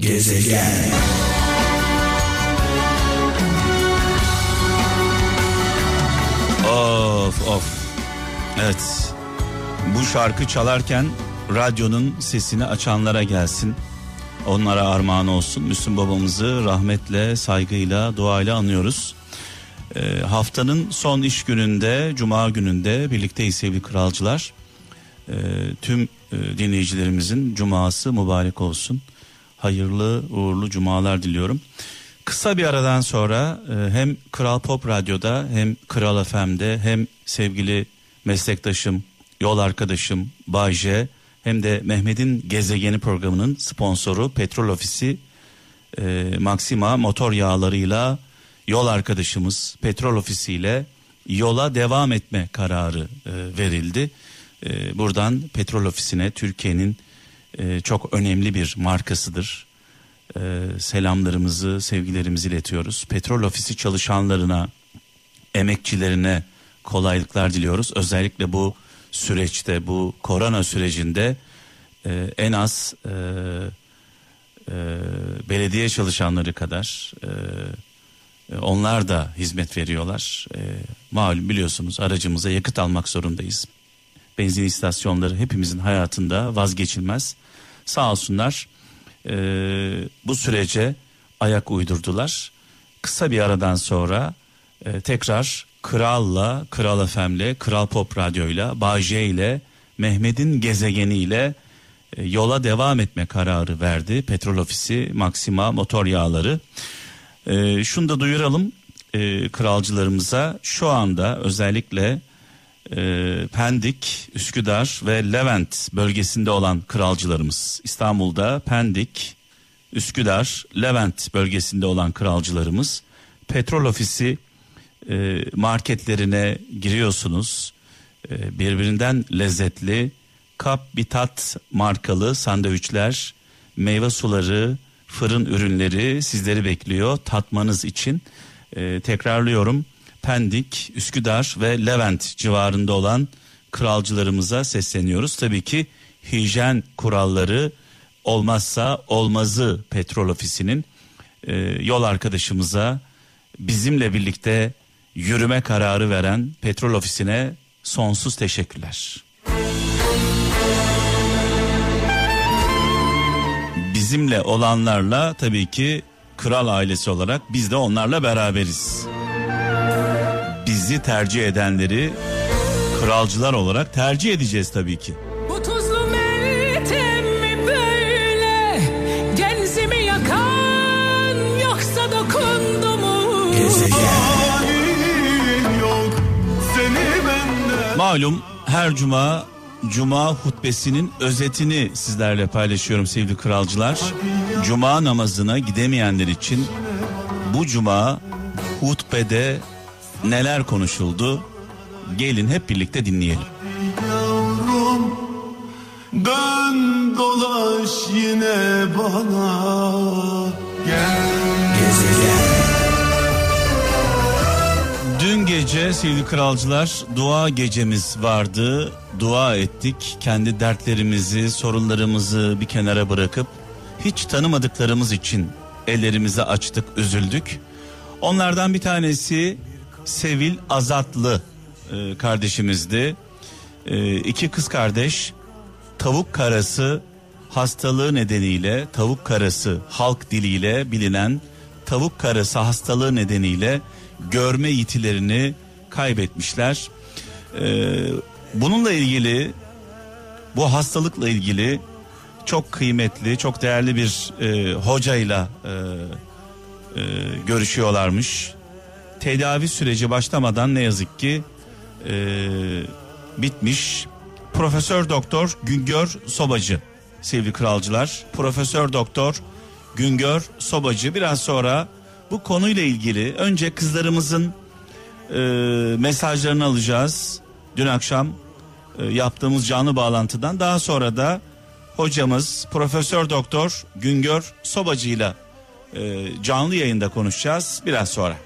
Gezegen. Of of. Evet. Bu şarkı çalarken radyonun sesini açanlara gelsin. Onlara armağan olsun. Müslüm babamızı rahmetle, saygıyla, duayla anıyoruz. Ee, haftanın son iş gününde, cuma gününde birlikteyiz sevgili kralcılar. Ee, tüm e, dinleyicilerimizin cuması mübarek olsun. Hayırlı, uğurlu cumalar diliyorum. Kısa bir aradan sonra e, hem Kral Pop Radyo'da hem Kral FM'de hem sevgili meslektaşım, yol arkadaşım Bayce hem de Mehmet'in Gezegeni programının sponsoru Petrol Ofisi e, Maxima motor yağlarıyla yol arkadaşımız Petrol Ofisi ile yola devam etme kararı e, verildi. E, buradan Petrol Ofisi'ne Türkiye'nin e, çok önemli bir markasıdır. E, selamlarımızı, sevgilerimizi iletiyoruz. Petrol Ofisi çalışanlarına, emekçilerine kolaylıklar diliyoruz. Özellikle bu süreçte, bu korona sürecinde e, en az e, e, belediye çalışanları kadar e, e, onlar da hizmet veriyorlar. E, malum biliyorsunuz aracımıza yakıt almak zorundayız. Benzin istasyonları hepimizin hayatında vazgeçilmez. Sağ olsunlar e, bu sürece ayak uydurdular. Kısa bir aradan sonra e, tekrar Kral'la, Kral FM'le, Kral Pop Radyo'yla, Bağcay ile, Mehmet'in gezegeniyle e, yola devam etme kararı verdi. Petrol Ofisi, Maxima Motor Yağları. E, şunu da duyuralım e, kralcılarımıza şu anda özellikle e, Pendik, Üsküdar ve Levent bölgesinde olan kralcılarımız İstanbul'da Pendik, Üsküdar, Levent bölgesinde olan kralcılarımız petrol ofisi e, marketlerine giriyorsunuz. E, birbirinden lezzetli kap bitat markalı sandviçler, meyve suları, fırın ürünleri sizleri bekliyor tatmanız için. E, tekrarlıyorum Pendik, Üsküdar ve Levent civarında olan kralcılarımıza sesleniyoruz. Tabii ki hijyen kuralları olmazsa olmazı petrol ofisinin e, yol arkadaşımıza bizimle birlikte yürüme kararı veren petrol ofisine sonsuz teşekkürler. Bizimle olanlarla tabii ki kral ailesi olarak biz de onlarla beraberiz. Bizi tercih edenleri kralcılar olarak tercih edeceğiz tabii ki. Bu tuzlu meltem mi böyle Genzimi yakan yoksa dokundu mu yok Malum her cuma cuma hutbesinin özetini sizlerle paylaşıyorum sevgili kralcılar. Cuma namazına gidemeyenler için bu cuma hutbede neler konuşuldu? Gelin hep birlikte dinleyelim. yavrum Dön dolaş yine bana Gel Gezegen. Dün gece sevgili kralcılar dua gecemiz vardı. Dua ettik. Kendi dertlerimizi, sorunlarımızı bir kenara bırakıp hiç tanımadıklarımız için ellerimizi açtık, üzüldük. Onlardan bir tanesi Sevil Azatlı e, kardeşimizdi. E, iki kız kardeş tavuk karası hastalığı nedeniyle tavuk karası halk diliyle bilinen tavuk karası hastalığı nedeniyle görme yetilerini kaybetmişler. Ee, bununla ilgili bu hastalıkla ilgili çok kıymetli çok değerli bir e, hocayla e, e, görüşüyorlarmış. Tedavi süreci başlamadan ne yazık ki e, bitmiş. Profesör Doktor Güngör Sobacı sevgili kralcılar. Profesör Doktor Güngör Sobacı biraz sonra bu konuyla ilgili önce kızlarımızın e, mesajlarını alacağız. Dün akşam e, yaptığımız canlı bağlantıdan daha sonra da hocamız Profesör Doktor Güngör Sobacı ile canlı yayında konuşacağız biraz sonra.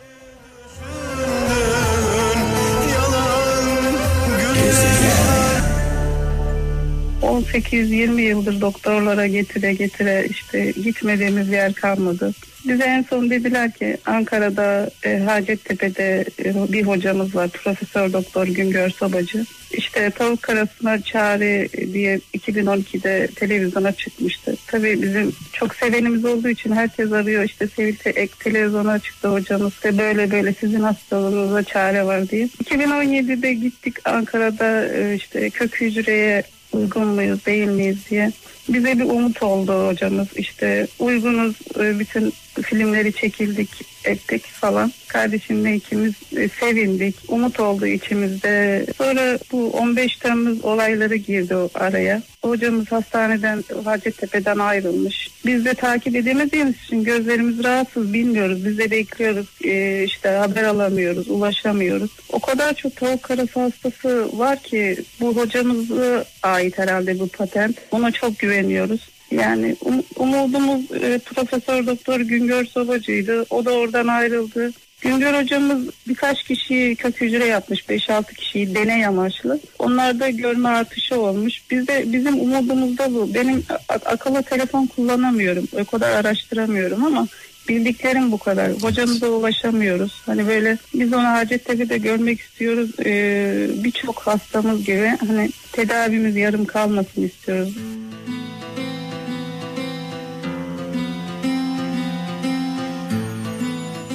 18-20 yıldır doktorlara getire getire işte gitmediğimiz yer kalmadı. Bize en son dediler ki Ankara'da e, Hacettepe'de e, bir hocamız var Profesör Doktor Güngör Sobacı. İşte tavuk karasına çare diye 2012'de televizyona çıkmıştı. Tabii bizim çok sevenimiz olduğu için herkes arıyor işte Sevil ek televizyona çıktı hocamız ve böyle böyle sizin hastalığınıza çare var diye. 2017'de gittik Ankara'da e, işte kök hücreye uygun muyuz değil miyiz diye. Bize bir umut oldu hocamız işte uygunuz e, bütün filmleri çekildik ettik falan. Kardeşimle ikimiz e, sevindik. Umut oldu içimizde. Sonra bu 15 Temmuz olayları girdi o araya. Hocamız hastaneden Hacettepe'den ayrılmış. Biz de takip edemediğimiz için gözlerimiz rahatsız bilmiyoruz. Biz de bekliyoruz e, işte haber alamıyoruz, ulaşamıyoruz. O kadar çok tavuk karası hastası var ki bu hocamıza ait herhalde bu patent. Ona çok güveniyoruz. Yani um- umudumuz e, Profesör Doktor Güngör Sobacı'ydı. O da oradan ayrıldı. Güngör hocamız birkaç kişiyi kök hücre yapmış. 5-6 kişiyi deney amaçlı. Onlarda görme artışı olmuş. Biz de, bizim umudumuz da bu. Benim akıllı telefon kullanamıyorum. O kadar araştıramıyorum ama bildiklerim bu kadar. Hocamıza ulaşamıyoruz. Hani böyle biz onu Hacettepe'de görmek istiyoruz. Ee, Birçok hastamız gibi hani tedavimiz yarım kalmasın istiyoruz.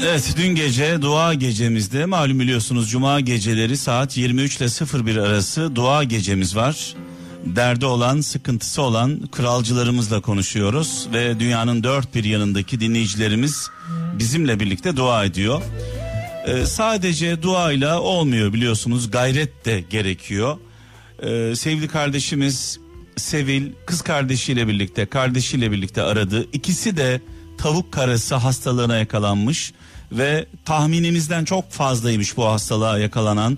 Evet dün gece dua gecemizde malum biliyorsunuz cuma geceleri saat 23 ile 01 arası dua gecemiz var. Derdi olan, sıkıntısı olan kralcılarımızla konuşuyoruz ve dünyanın dört bir yanındaki dinleyicilerimiz bizimle birlikte dua ediyor. Ee, sadece duayla olmuyor biliyorsunuz gayret de gerekiyor. Ee, sevgili kardeşimiz Sevil kız kardeşiyle birlikte kardeşiyle birlikte aradı. İkisi de tavuk karası hastalığına yakalanmış ve tahminimizden çok fazlaymış bu hastalığa yakalanan.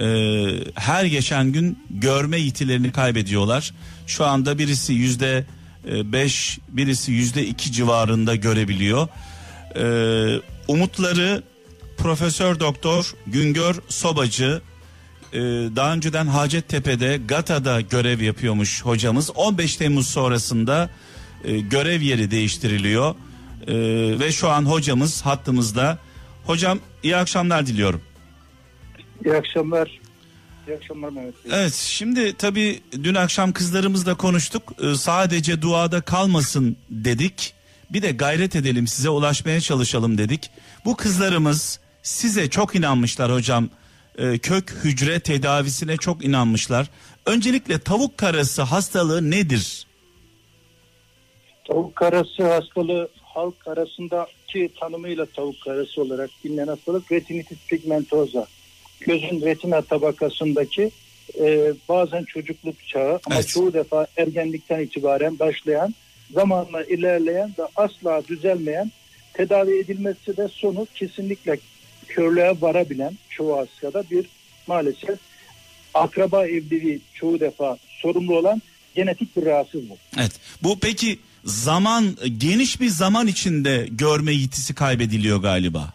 Ee, her geçen gün görme yetilerini kaybediyorlar. Şu anda birisi yüzde e, beş, birisi yüzde iki civarında görebiliyor. Ee, umutları Profesör Doktor Güngör Sobacı e, daha önceden Hacettepe'de GATA'da görev yapıyormuş hocamız. 15 Temmuz sonrasında e, görev yeri değiştiriliyor E, ve şu an hocamız hattımızda. Hocam iyi akşamlar diliyorum. İyi akşamlar. İyi akşamlar Mehmet Bey. Evet şimdi tabii dün akşam kızlarımızla konuştuk. Ee, sadece duada kalmasın dedik. Bir de gayret edelim size ulaşmaya çalışalım dedik. Bu kızlarımız size çok inanmışlar hocam. Ee, kök hücre tedavisine çok inanmışlar. Öncelikle tavuk karası hastalığı nedir? Tavuk karası hastalığı halk arasındaki tanımıyla tavuk karası olarak bilinen hastalık retinitis pigmentosa. Gözün retina tabakasındaki e, bazen çocukluk çağı ama Evet. çoğu defa ergenlikten itibaren başlayan zamanla ilerleyen ve asla düzelmeyen tedavi edilmesi de sonu kesinlikle körlüğe varabilen çoğu hastada bir maalesef akraba evliliği çoğu defa sorumlu olan genetik bir rahatsızlık. Evet. Bu peki zaman geniş bir zaman içinde görme yetisi kaybediliyor galiba.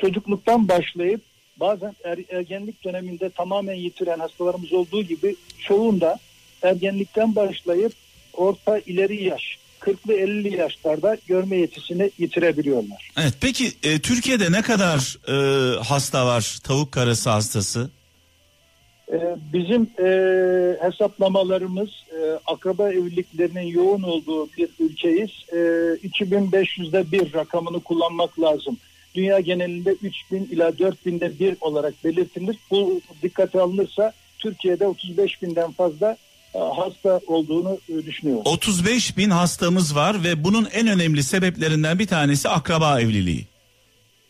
çocukluktan başlayıp bazen er- ergenlik döneminde tamamen yitiren hastalarımız olduğu gibi çoğunda ergenlikten başlayıp orta ileri yaş 40'lı 50'li yaşlarda görme yetisini yitirebiliyorlar. Evet. Peki e, Türkiye'de ne kadar e, hasta var tavuk karası hastası? Ee, bizim e, hesaplamalarımız e, akraba evliliklerinin yoğun olduğu bir ülkeyiz. E, 2500'de bir rakamını kullanmak lazım. Dünya genelinde 3000 ila 4000'de bir olarak belirtilir. Bu dikkate alınırsa Türkiye'de 35 binden fazla e, hasta olduğunu e, düşünüyoruz. 35 bin hastamız var ve bunun en önemli sebeplerinden bir tanesi akraba evliliği.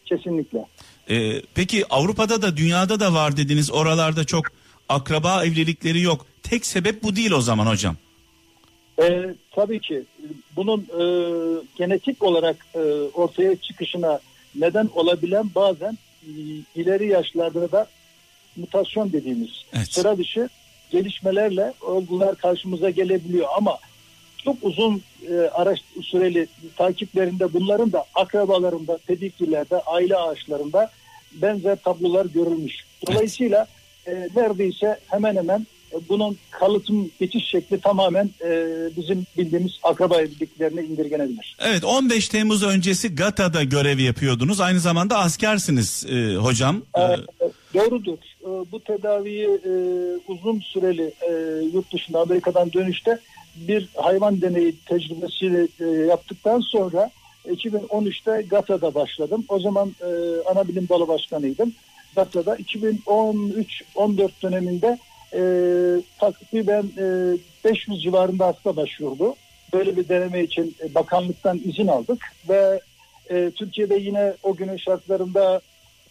Kesinlikle. Ee, peki Avrupa'da da dünyada da var dediniz oralarda çok akraba evlilikleri yok. Tek sebep bu değil o zaman hocam. E, tabii ki bunun e, genetik olarak e, ortaya çıkışına neden olabilen bazen e, ileri yaşlarda da mutasyon dediğimiz Evet. sıra dışı gelişmelerle olgular karşımıza gelebiliyor ama çok uzun e, araç süreli takiplerinde bunların da akrabalarında, pediklilerde, aile ağaçlarında benzer tablolar görülmüş. Dolayısıyla e, neredeyse hemen hemen E, bunun kalıtım geçiş şekli tamamen e, bizim bildiğimiz akraba evliliklerine indirgenebilir. Evet 15 Temmuz öncesi GATA'da görev yapıyordunuz. Aynı zamanda askersiniz e, hocam. Ee, E, doğrudur. Ee, bu tedaviyi e, uzun süreli e, yurt dışında Amerika'dan dönüşte bir hayvan deneyi tecrübesiyle e, yaptıktan sonra 2013'te GATA'da başladım. O zaman e, ana bilim dalı başkanıydım. GATA'da 2013-14 döneminde e, takriben e, 500 civarında hasta başvurdu. Böyle bir deneme için e, bakanlıktan izin aldık ve e, Türkiye'de yine o günün şartlarında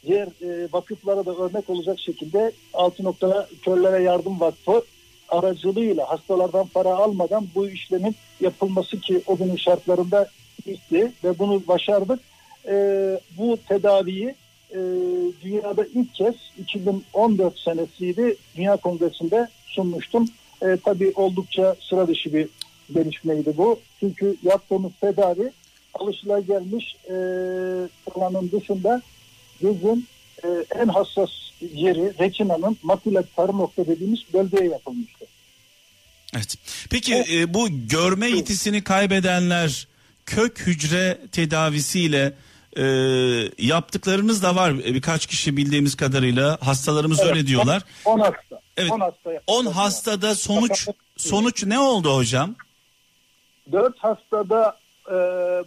diğer e, vakıflara da örnek olacak şekilde Altı Nokta Körlere Yardım Vakfı aracılığıyla hastalardan para almadan bu işlemin yapılması ki o günün şartlarında gitti ve bunu başardık. E, bu tedaviyi e, dünyada ilk kez 2014 senesiydi Dünya Kongresi'nde sunmuştum. E, tabii oldukça sıra dışı bir gelişmeydi bu. Çünkü yaptığımız tedavi alışılagelmiş e, olanın dışında gözün e, en hassas yeri retinanın makule sarı nokta dediğimiz bölgeye yapılmıştı. evet. Peki e, bu görme yetisini kaybedenler kök hücre tedavisiyle e, yaptıklarınız da var. E, Birkaç kişi bildiğimiz kadarıyla hastalarımız Evet, öyle diyorlar. 10 hasta. Evet. 10 hasta. 10 hastada sonuç sonuç ne oldu hocam? 4 hastada e,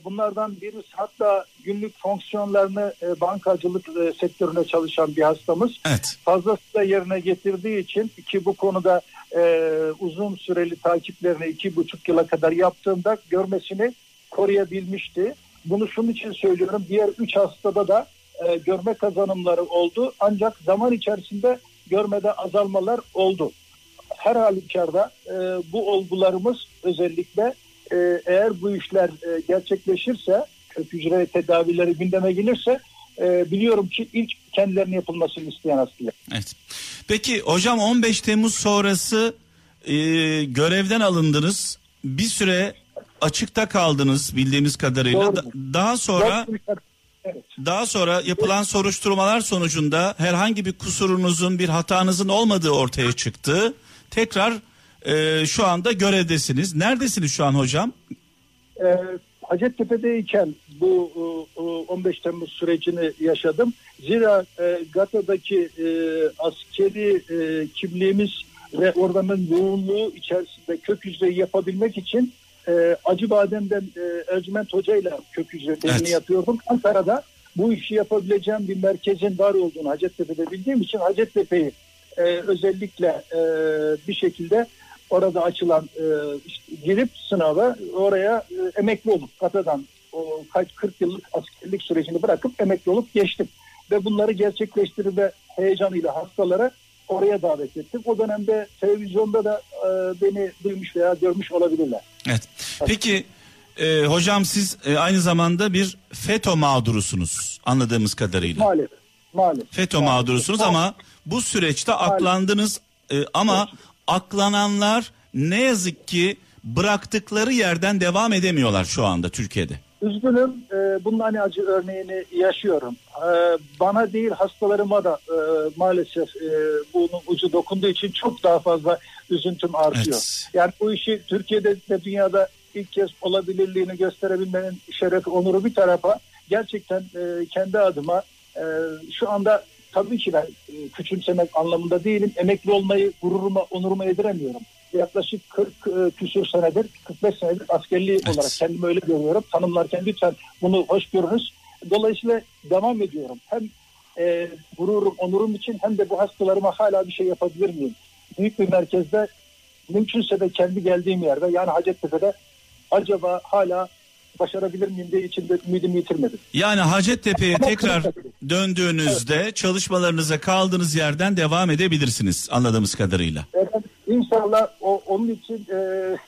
bunlardan birisi hatta günlük fonksiyonlarını e, bankacılık e, sektöründe çalışan bir hastamız. Evet. fazlasıyla yerine getirdiği için ki bu konuda e, uzun süreli takiplerini iki buçuk yıla kadar yaptığımda görmesini koruyabilmişti. Bunu şunun için söylüyorum. Diğer üç hastada da e, görme kazanımları oldu. Ancak zaman içerisinde görmede azalmalar oldu. Her halükarda e, bu olgularımız özellikle e, eğer bu işler e, gerçekleşirse kök hücre tedavileri gündeme gelirse e, biliyorum ki ilk kendilerine yapılmasını isteyen hastalar. Evet. Peki hocam 15 Temmuz sonrası e, görevden alındınız. Bir süre açıkta kaldınız bildiğimiz kadarıyla. Da- daha sonra Evet. daha sonra yapılan soruşturmalar sonucunda herhangi bir kusurunuzun, bir hatanızın olmadığı ortaya çıktı. Tekrar e, şu anda görevdesiniz. Neredesiniz şu an hocam? Ee, Hacettepe'deyken bu e, e, 15 Temmuz sürecini yaşadım. Zira e, GATA'daki e, askeri e, kimliğimiz ve oranın yoğunluğu içerisinde kök hücreyi yapabilmek için e, Acıbadem'den e, Ercüment Hoca ile kök hücre temini Evet. yapıyordum. Ankara'da bu işi yapabileceğim bir merkezin var olduğunu Hacettepe'de bildiğim için Hacettepe'yi e, özellikle e, bir şekilde orada açılan e, işte girip sınava oraya e, emekli olup Katadan o kaç 40 yıllık askerlik sürecini bırakıp emekli olup geçtim. Ve bunları gerçekleştirme heyecanıyla hastalara oraya davet ettim. O dönemde televizyonda da e, beni duymuş veya görmüş olabilirler. Evet. Peki e, hocam siz e, aynı zamanda bir FETÖ mağdurusunuz anladığımız kadarıyla. Maalesef. Maalesef. FETÖ mağdurusunuz ama bu süreçte aklandınız e, ama aklananlar ne yazık ki bıraktıkları yerden devam edemiyorlar şu anda Türkiye'de. Üzgünüm. E, bunun hani acı örneğini yaşıyorum. E, bana değil hastalarıma da e, maalesef e, bunun ucu dokunduğu için çok daha fazla üzüntüm artıyor. Evet. Yani bu işi Türkiye'de de dünyada ilk kez olabilirliğini gösterebilmenin şerefi, onuru bir tarafa gerçekten e, kendi adıma e, şu anda tabii ki ben e, küçümsemek anlamında değilim. Emekli olmayı gururuma, onuruma yediremiyorum. Yaklaşık 40 e, küsur senedir, 45 senedir askerliği Evet. olarak kendimi öyle görüyorum. Tanımlarken lütfen bunu hoş görünüz. Dolayısıyla devam ediyorum. Hem e, gururum, onurum için hem de bu hastalarıma hala bir şey yapabilir miyim? Büyük bir merkezde mümkünse de kendi geldiğim yerde yani Hacettepe'de acaba hala başarabilir miyim diye içinde ümidimi yitirmedim. Yani Hacettepe'ye tekrar döndüğünüzde çalışmalarınıza kaldığınız yerden devam edebilirsiniz anladığımız kadarıyla. Efendim, İnşallah o, onun için e,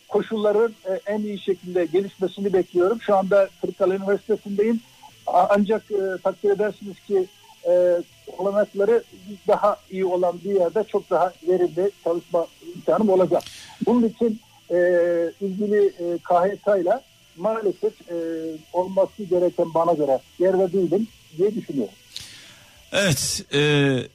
koşulların e, en iyi şekilde gelişmesini bekliyorum. Şu anda Kırıkkale Üniversitesi'ndeyim. Ancak e, takdir edersiniz ki e, olanakları daha iyi olan bir yerde çok daha verimli çalışma imkanım olacak. Bunun için e, ilgili e, KHK ile maalesef e, olması gereken bana göre yerde değilim diye düşünüyorum. Evet, e,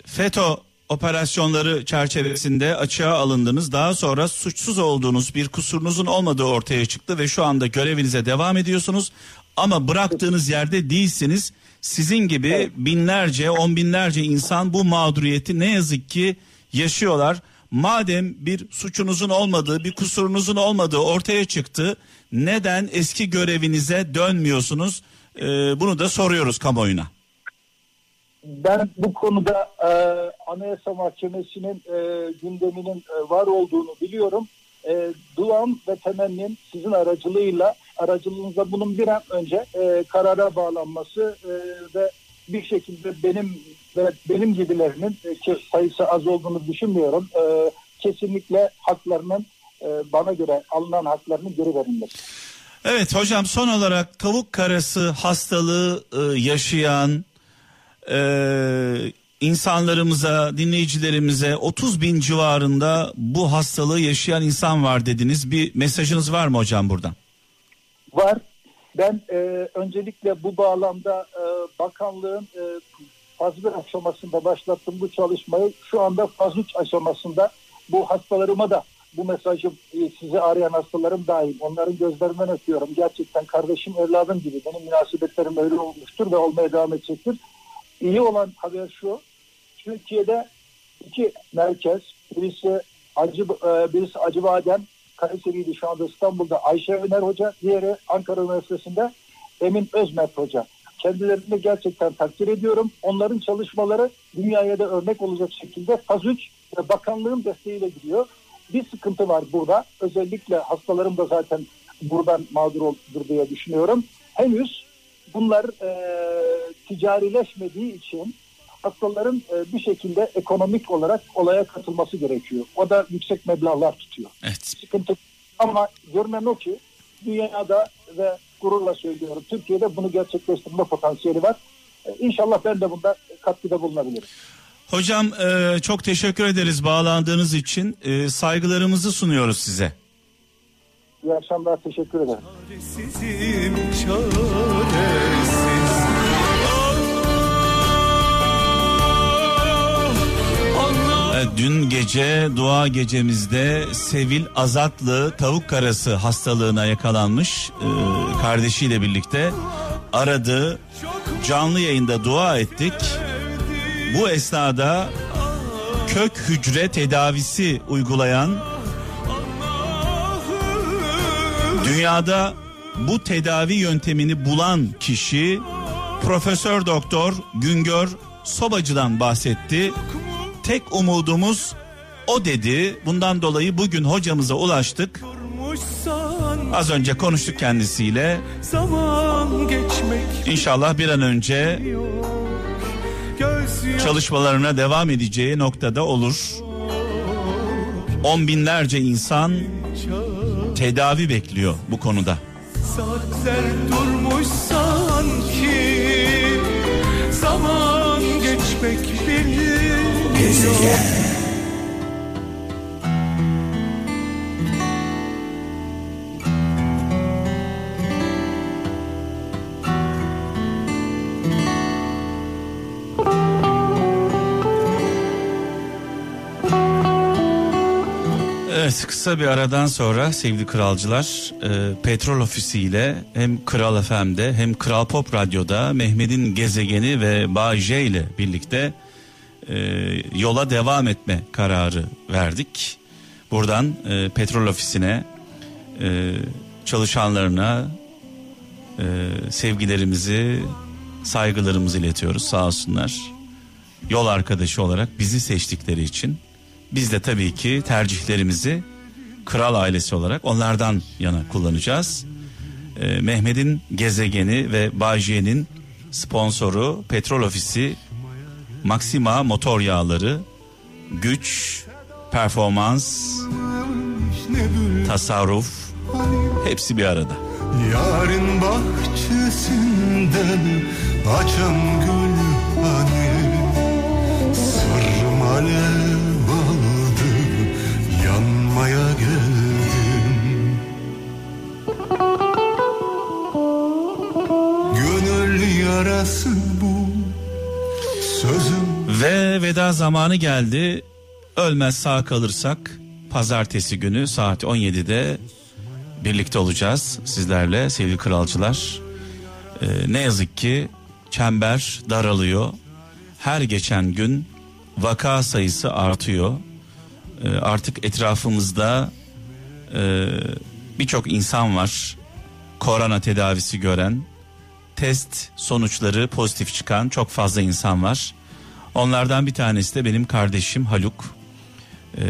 FETÖ operasyonları çerçevesinde açığa alındınız. Daha sonra suçsuz olduğunuz bir kusurunuzun olmadığı ortaya çıktı ve şu anda görevinize devam ediyorsunuz. Ama bıraktığınız yerde değilsiniz. Sizin gibi binlerce, on binlerce insan bu mağduriyeti ne yazık ki yaşıyorlar. Madem bir suçunuzun olmadığı, bir kusurunuzun olmadığı ortaya çıktı, neden eski görevinize dönmüyorsunuz? Ee, bunu da soruyoruz kamuoyuna. Ben bu konuda e, Anayasa Mahkemesi'nin e, gündeminin e, var olduğunu biliyorum. E, duam ve temennim sizin aracılığıyla aracılığınızla bunun bir an önce e, karara bağlanması e, ve bir şekilde benim ve benim gibilerinin e, ki sayısı az olduğunu düşünmüyorum. E, kesinlikle haklarının e, bana göre alınan haklarının geri verilmesi. Evet hocam son olarak tavuk karası hastalığı e, yaşayan e, insanlarımıza, dinleyicilerimize 30 bin civarında bu hastalığı yaşayan insan var dediniz. Bir mesajınız var mı hocam buradan? var. Ben e, öncelikle bu bağlamda e, bakanlığın e, faz bir aşamasında başlattım bu çalışmayı. Şu anda faz aşamasında bu hastalarıma da bu mesajı e, sizi arayan hastalarım dahil. Onların gözlerinden öpüyorum. Gerçekten kardeşim, evladım gibi. Benim münasebetlerim öyle olmuştur ve olmaya devam edecektir. İyi olan haber şu. Türkiye'de iki merkez, birisi Acı, e, birisi Acıbadem, Kayseri'ydi şu anda İstanbul'da Ayşe Öner Hoca, diğeri Ankara Üniversitesi'nde Emin Özmet Hoca. Kendilerini gerçekten takdir ediyorum. Onların çalışmaları dünyaya da örnek olacak şekilde faz 3 ve bakanlığın desteğiyle gidiyor. Bir sıkıntı var burada. Özellikle hastalarım da zaten buradan mağdur oldur diye düşünüyorum. Henüz bunlar e, ticarileşmediği için hastaların e, bir şekilde ekonomik olarak olaya katılması gerekiyor. O da yüksek meblağlar tutuyor. Evet. Sıkıntı ama görünen o ki dünyada ve gururla söylüyorum Türkiye'de bunu gerçekleştirme potansiyeli var. E, İnşallah ben de bunda katkıda bulunabilirim. Hocam e, çok teşekkür ederiz bağlandığınız için. E, saygılarımızı sunuyoruz size. İyi akşamlar teşekkür ederim. Çaresizim çaresiz Evet, dün gece dua gecemizde Sevil Azatlı tavuk karası hastalığına yakalanmış e, kardeşiyle birlikte aradı. Canlı yayında dua ettik. Bu esnada kök hücre tedavisi uygulayan dünyada bu tedavi yöntemini bulan kişi Profesör Doktor Güngör Sobacı'dan bahsetti. Tek umudumuz o dedi. Bundan dolayı bugün hocamıza ulaştık. Az önce konuştuk kendisiyle. İnşallah bir an önce çalışmalarına devam edeceği noktada olur. On binlerce insan tedavi bekliyor bu konuda. Saatler durmuş sanki Zaman geçmek bilmiyor Evet kısa bir aradan sonra sevgili kralcılar e, Petrol Ofisi ile hem Kral FM'de hem Kral Pop Radyo'da Mehmet'in gezegeni ve Bay J ile birlikte e, yola devam etme kararı verdik. Buradan e, Petrol Ofisi'ne e, çalışanlarına e, sevgilerimizi saygılarımızı iletiyoruz sağ olsunlar. Yol arkadaşı olarak bizi seçtikleri için biz de tabii ki tercihlerimizi kral ailesi olarak onlardan yana kullanacağız. Ee, Mehmet'in gezegeni ve Bayce'nin sponsoru Petrol Ofisi Maxima motor yağları güç, performans, tasarruf hepsi bir arada. Yarın bahçesinden açan gül hani Sırrım alev yarası bu Sözüm Ve veda zamanı geldi. Ölmez sağ kalırsak pazartesi günü saat 17'de birlikte olacağız sizlerle sevgili kralcılar. Ee, ne yazık ki çember daralıyor. Her geçen gün vaka sayısı artıyor. Ee, artık etrafımızda e, birçok insan var. Korona tedavisi gören, test sonuçları pozitif çıkan çok fazla insan var. Onlardan bir tanesi de benim kardeşim Haluk. Ee,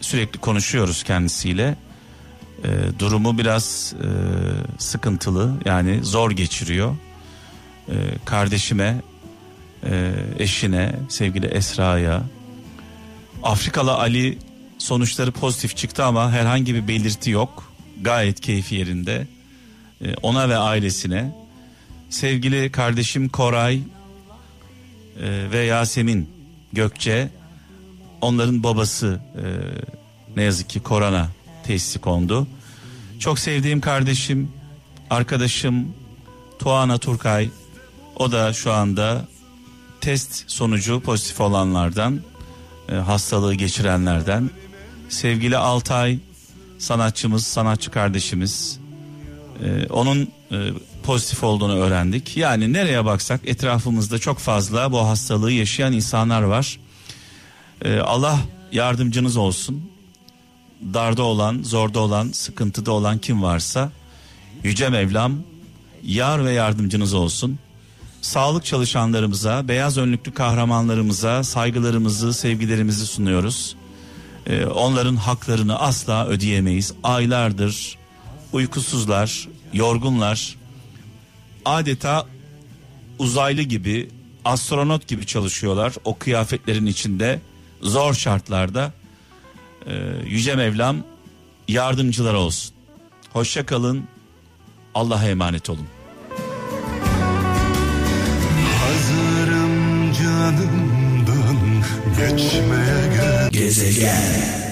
sürekli konuşuyoruz kendisiyle. Ee, durumu biraz e, sıkıntılı yani zor geçiriyor. Ee, kardeşime, e, eşine, sevgili Esra'ya, Afrikalı Ali sonuçları pozitif çıktı ama herhangi bir belirti yok. Gayet keyfi yerinde. Ee, ona ve ailesine, sevgili kardeşim Koray e, ve Yasemin Gökçe, onların babası e, ne yazık ki korona teşhisi kondu. Çok sevdiğim kardeşim, arkadaşım Tuana Turkay, o da şu anda test sonucu pozitif olanlardan, e, hastalığı geçirenlerden. Sevgili Altay, sanatçımız, sanatçı kardeşimiz, e, onun e, pozitif olduğunu öğrendik. Yani nereye baksak etrafımızda çok fazla bu hastalığı yaşayan insanlar var. E, Allah yardımcınız olsun. Darda olan, zorda olan, sıkıntıda olan kim varsa Yüce Mevlam yar ve yardımcınız olsun. Sağlık çalışanlarımıza, beyaz önlüklü kahramanlarımıza saygılarımızı, sevgilerimizi sunuyoruz. Ee, onların haklarını asla ödeyemeyiz. Aylardır uykusuzlar, yorgunlar. Adeta uzaylı gibi, astronot gibi çalışıyorlar o kıyafetlerin içinde, zor şartlarda. Ee, Yüce Mevlam yardımcılar olsun. Hoşça kalın. Allah'a emanet olun. hazırım canımdan geçmeye gel Gezegen